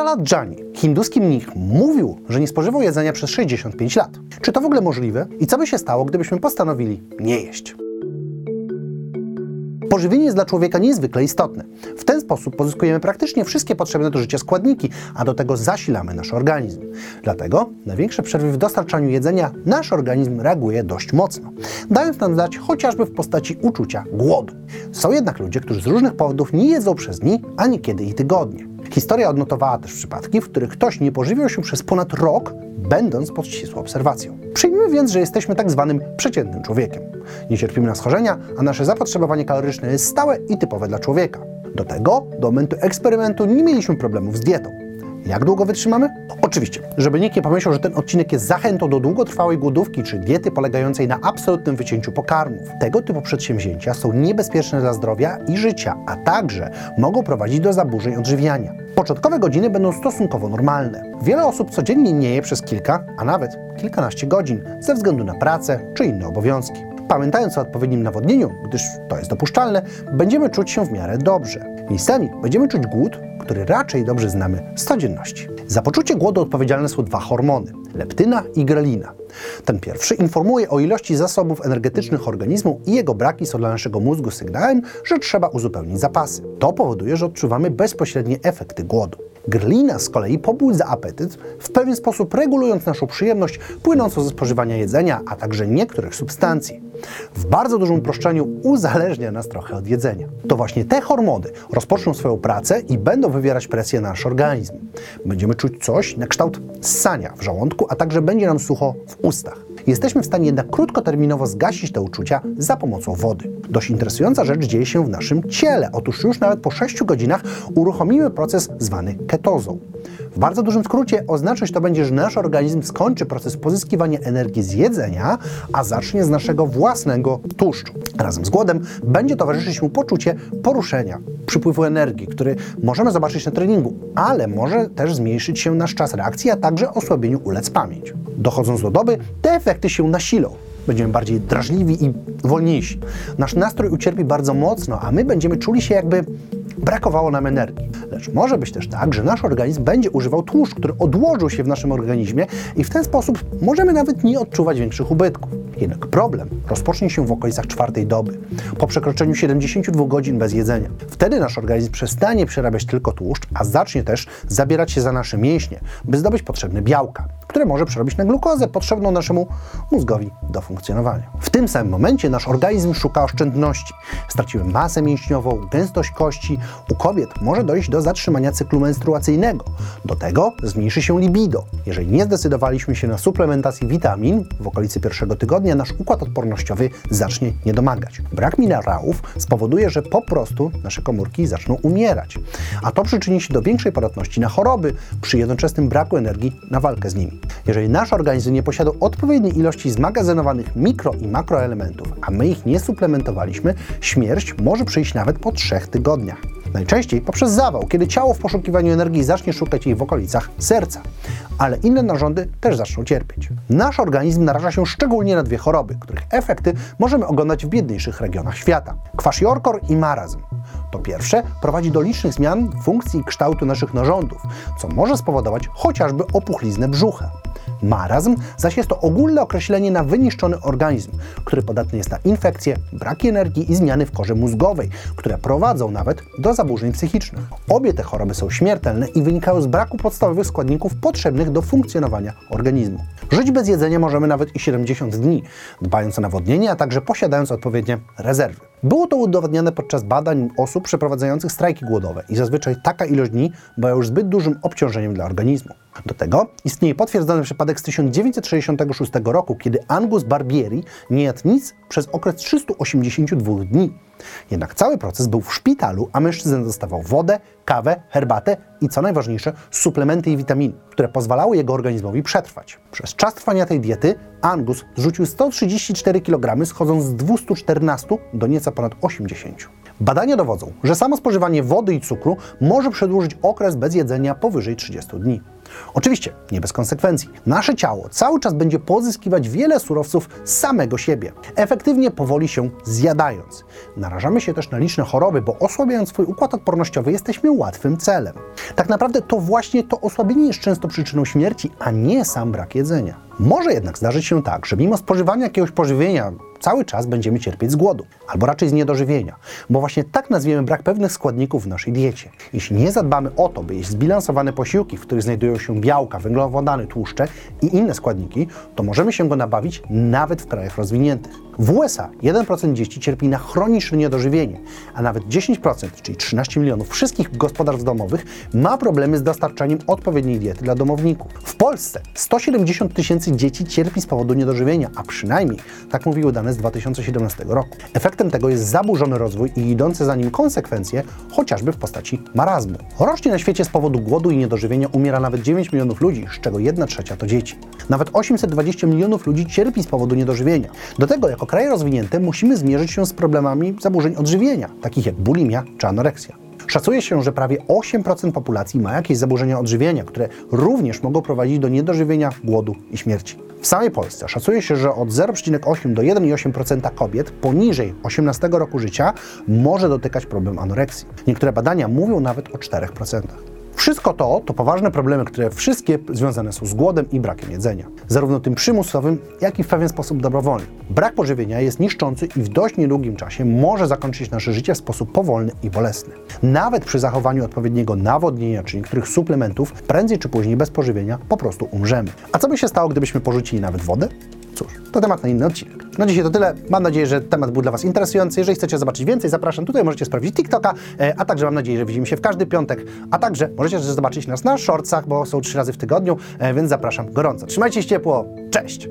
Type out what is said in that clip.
Pralat Jani, hinduski mnich, mówił, że nie spożywał jedzenia przez 65 lat. Czy to w ogóle możliwe? I co by się stało, gdybyśmy postanowili nie jeść? Pożywienie jest dla człowieka niezwykle istotne. W ten sposób pozyskujemy praktycznie wszystkie potrzebne do życia składniki, a do tego zasilamy nasz organizm. Dlatego na większe przerwy w dostarczaniu jedzenia nasz organizm reaguje dość mocno, dając nam znać chociażby w postaci uczucia głodu. Są jednak ludzie, którzy z różnych powodów nie jedzą przez dni, a niekiedy i tygodnie. Historia odnotowała też przypadki, w których ktoś nie pożywiał się przez ponad rok, będąc pod ścisłą obserwacją. Przyjmijmy więc, że jesteśmy tak zwanym przeciętnym człowiekiem. Nie cierpimy na schorzenia, a nasze zapotrzebowanie kaloryczne jest stałe i typowe dla człowieka. Do tego, do momentu eksperymentu nie mieliśmy problemów z dietą. Jak długo wytrzymamy? Oczywiście, żeby nikt nie pomyślał, że ten odcinek jest zachętą do długotrwałej głodówki czy diety polegającej na absolutnym wycięciu pokarmów. Tego typu przedsięwzięcia są niebezpieczne dla zdrowia i życia, a także mogą prowadzić do zaburzeń odżywiania. Początkowe godziny będą stosunkowo normalne. Wiele osób codziennie nie je przez kilka, a nawet kilkanaście godzin ze względu na pracę czy inne obowiązki. Pamiętając o odpowiednim nawodnieniu, gdyż to jest dopuszczalne, będziemy czuć się w miarę dobrze. Miejscami będziemy czuć głód, który raczej dobrze znamy z codzienności. Za poczucie głodu odpowiedzialne są dwa hormony leptyna i grelina. Ten pierwszy informuje o ilości zasobów energetycznych organizmu i jego braki są dla naszego mózgu sygnałem, że trzeba uzupełnić zapasy. To powoduje, że odczuwamy bezpośrednie efekty głodu. Grlina z kolei pobudza apetyt, w pewien sposób regulując naszą przyjemność płynącą ze spożywania jedzenia, a także niektórych substancji. W bardzo dużym uproszczeniu uzależnia nas trochę od jedzenia. To właśnie te hormony rozpoczną swoją pracę i będą wywierać presję na nasz organizm. Będziemy czuć coś na kształt ssania w żołądku, a także będzie nam sucho w ustach. Jesteśmy w stanie jednak krótkoterminowo zgasić te uczucia za pomocą wody. Dość interesująca rzecz dzieje się w naszym ciele. Otóż już nawet po 6 godzinach uruchomimy proces zwany ketozą. W bardzo dużym skrócie oznaczać to będzie, że nasz organizm skończy proces pozyskiwania energii z jedzenia, a zacznie z naszego własnego tłuszczu. Razem z głodem będzie towarzyszyć mu poczucie poruszenia, przypływu energii, który możemy zobaczyć na treningu, ale może też zmniejszyć się nasz czas reakcji, a także osłabieniu ulec pamięć. Dochodząc do doby, te efekty się nasilą będziemy bardziej drażliwi i wolniejsi. Nasz nastrój ucierpi bardzo mocno, a my będziemy czuli się jakby brakowało nam energii. Lecz może być też tak, że nasz organizm będzie używał tłuszcz, który odłożył się w naszym organizmie i w ten sposób możemy nawet nie odczuwać większych ubytków. Jednak problem rozpocznie się w okolicach czwartej doby, po przekroczeniu 72 godzin bez jedzenia. Wtedy nasz organizm przestanie przerabiać tylko tłuszcz, a zacznie też zabierać się za nasze mięśnie, by zdobyć potrzebne białka, które może przerobić na glukozę potrzebną naszemu mózgowi do funkcjonowania. W tym samym momencie nasz organizm szuka oszczędności. Stracimy masę mięśniową, gęstość kości. U kobiet może dojść do zatrzymania cyklu menstruacyjnego. Do tego zmniejszy się libido. Jeżeli nie zdecydowaliśmy się na suplementację witamin w okolicy pierwszego tygodnia, nasz układ odpornościowy zacznie niedomagać. Brak minerałów spowoduje, że po prostu nasze komórki zaczną umierać. A to przyczyni się do większej podatności na choroby przy jednoczesnym braku energii na walkę z nimi. Jeżeli nasz organizm nie posiada odpowiedniej ilości zmagazynowanych mikro i makroelementów, a my ich nie suplementowaliśmy, śmierć może przyjść nawet po trzech tygodniach. Najczęściej poprzez zawał, kiedy ciało w poszukiwaniu energii zacznie szukać jej w okolicach serca. Ale inne narządy też zaczną cierpieć. Nasz organizm naraża się szczególnie na dwie choroby, których efekty możemy oglądać w biedniejszych regionach świata. Kwashiorkor i marazm. To pierwsze prowadzi do licznych zmian funkcji i kształtu naszych narządów, co może spowodować chociażby opuchliznę brzucha. Marazm zaś jest to ogólne określenie na wyniszczony organizm, który podatny jest na infekcje, braki energii i zmiany w korze mózgowej, które prowadzą nawet do zaburzeń psychicznych. Obie te choroby są śmiertelne i wynikają z braku podstawowych składników potrzebnych do funkcjonowania organizmu. Żyć bez jedzenia możemy nawet i 70 dni, dbając o nawodnienie, a także posiadając odpowiednie rezerwy. Było to udowodnione podczas badań osób przeprowadzających strajki głodowe i zazwyczaj taka ilość dni była już zbyt dużym obciążeniem dla organizmu. Do tego istnieje potwierdzony przypadek z 1966 roku, kiedy Angus Barbieri nie jadł nic przez okres 382 dni. Jednak cały proces był w szpitalu, a mężczyzna dostawał wodę, kawę, herbatę i co najważniejsze, suplementy i witaminy, które pozwalały jego organizmowi przetrwać. Przez czas trwania tej diety Angus zrzucił 134 kg, schodząc z 214 do nieco ponad 80. Badania dowodzą, że samo spożywanie wody i cukru może przedłużyć okres bez jedzenia powyżej 30 dni. Oczywiście nie bez konsekwencji. Nasze ciało cały czas będzie pozyskiwać wiele surowców z samego siebie, efektywnie powoli się zjadając. Narażamy się też na liczne choroby, bo osłabiając swój układ odpornościowy jesteśmy łatwym celem. Tak naprawdę to właśnie to osłabienie jest często przyczyną śmierci, a nie sam brak jedzenia. Może jednak zdarzyć się tak, że mimo spożywania jakiegoś pożywienia cały czas będziemy cierpieć z głodu, albo raczej z niedożywienia, bo właśnie tak nazwiemy brak pewnych składników w naszej diecie. Jeśli nie zadbamy o to, by jeść zbilansowane posiłki, w których znajdują się białka, węglowodany, tłuszcze i inne składniki, to możemy się go nabawić nawet w krajach rozwiniętych. W USA 1% dzieci cierpi na chroniczne niedożywienie, a nawet 10%, czyli 13 milionów wszystkich gospodarstw domowych ma problemy z dostarczaniem odpowiedniej diety dla domowników. W Polsce 170 tysięcy dzieci cierpi z powodu niedożywienia, a przynajmniej tak mówiły dane z 2017 roku. Efektem tego jest zaburzony rozwój i idące za nim konsekwencje, chociażby w postaci marazmu. Rocznie na świecie z powodu głodu i niedożywienia umiera nawet 9 milionów ludzi, z czego 1 trzecia to dzieci. Nawet 820 milionów ludzi cierpi z powodu niedożywienia. Do tego jako kraje rozwinięte musimy zmierzyć się z problemami zaburzeń odżywienia, takich jak bulimia czy anoreksja. Szacuje się, że prawie 8% populacji ma jakieś zaburzenia odżywienia, które również mogą prowadzić do niedożywienia, głodu i śmierci. W samej Polsce szacuje się, że od 0,8 do 1,8% kobiet poniżej 18 roku życia może dotykać problem anoreksji. Niektóre badania mówią nawet o 4%. Wszystko to to poważne problemy, które wszystkie związane są z głodem i brakiem jedzenia. Zarówno tym przymusowym, jak i w pewien sposób dobrowolnym. Brak pożywienia jest niszczący i w dość niedługim czasie może zakończyć nasze życie w sposób powolny i bolesny. Nawet przy zachowaniu odpowiedniego nawodnienia czy niektórych suplementów, prędzej czy później bez pożywienia po prostu umrzemy. A co by się stało, gdybyśmy porzucili nawet wodę? Cóż, to temat na inny odcinek. Na dzisiaj to tyle. Mam nadzieję, że temat był dla Was interesujący. Jeżeli chcecie zobaczyć więcej, zapraszam tutaj, możecie sprawdzić TikToka, e, a także mam nadzieję, że widzimy się w każdy piątek, a także możecie zobaczyć nas na shortsach, bo są trzy razy w tygodniu, e, więc zapraszam gorąco. Trzymajcie się ciepło, cześć!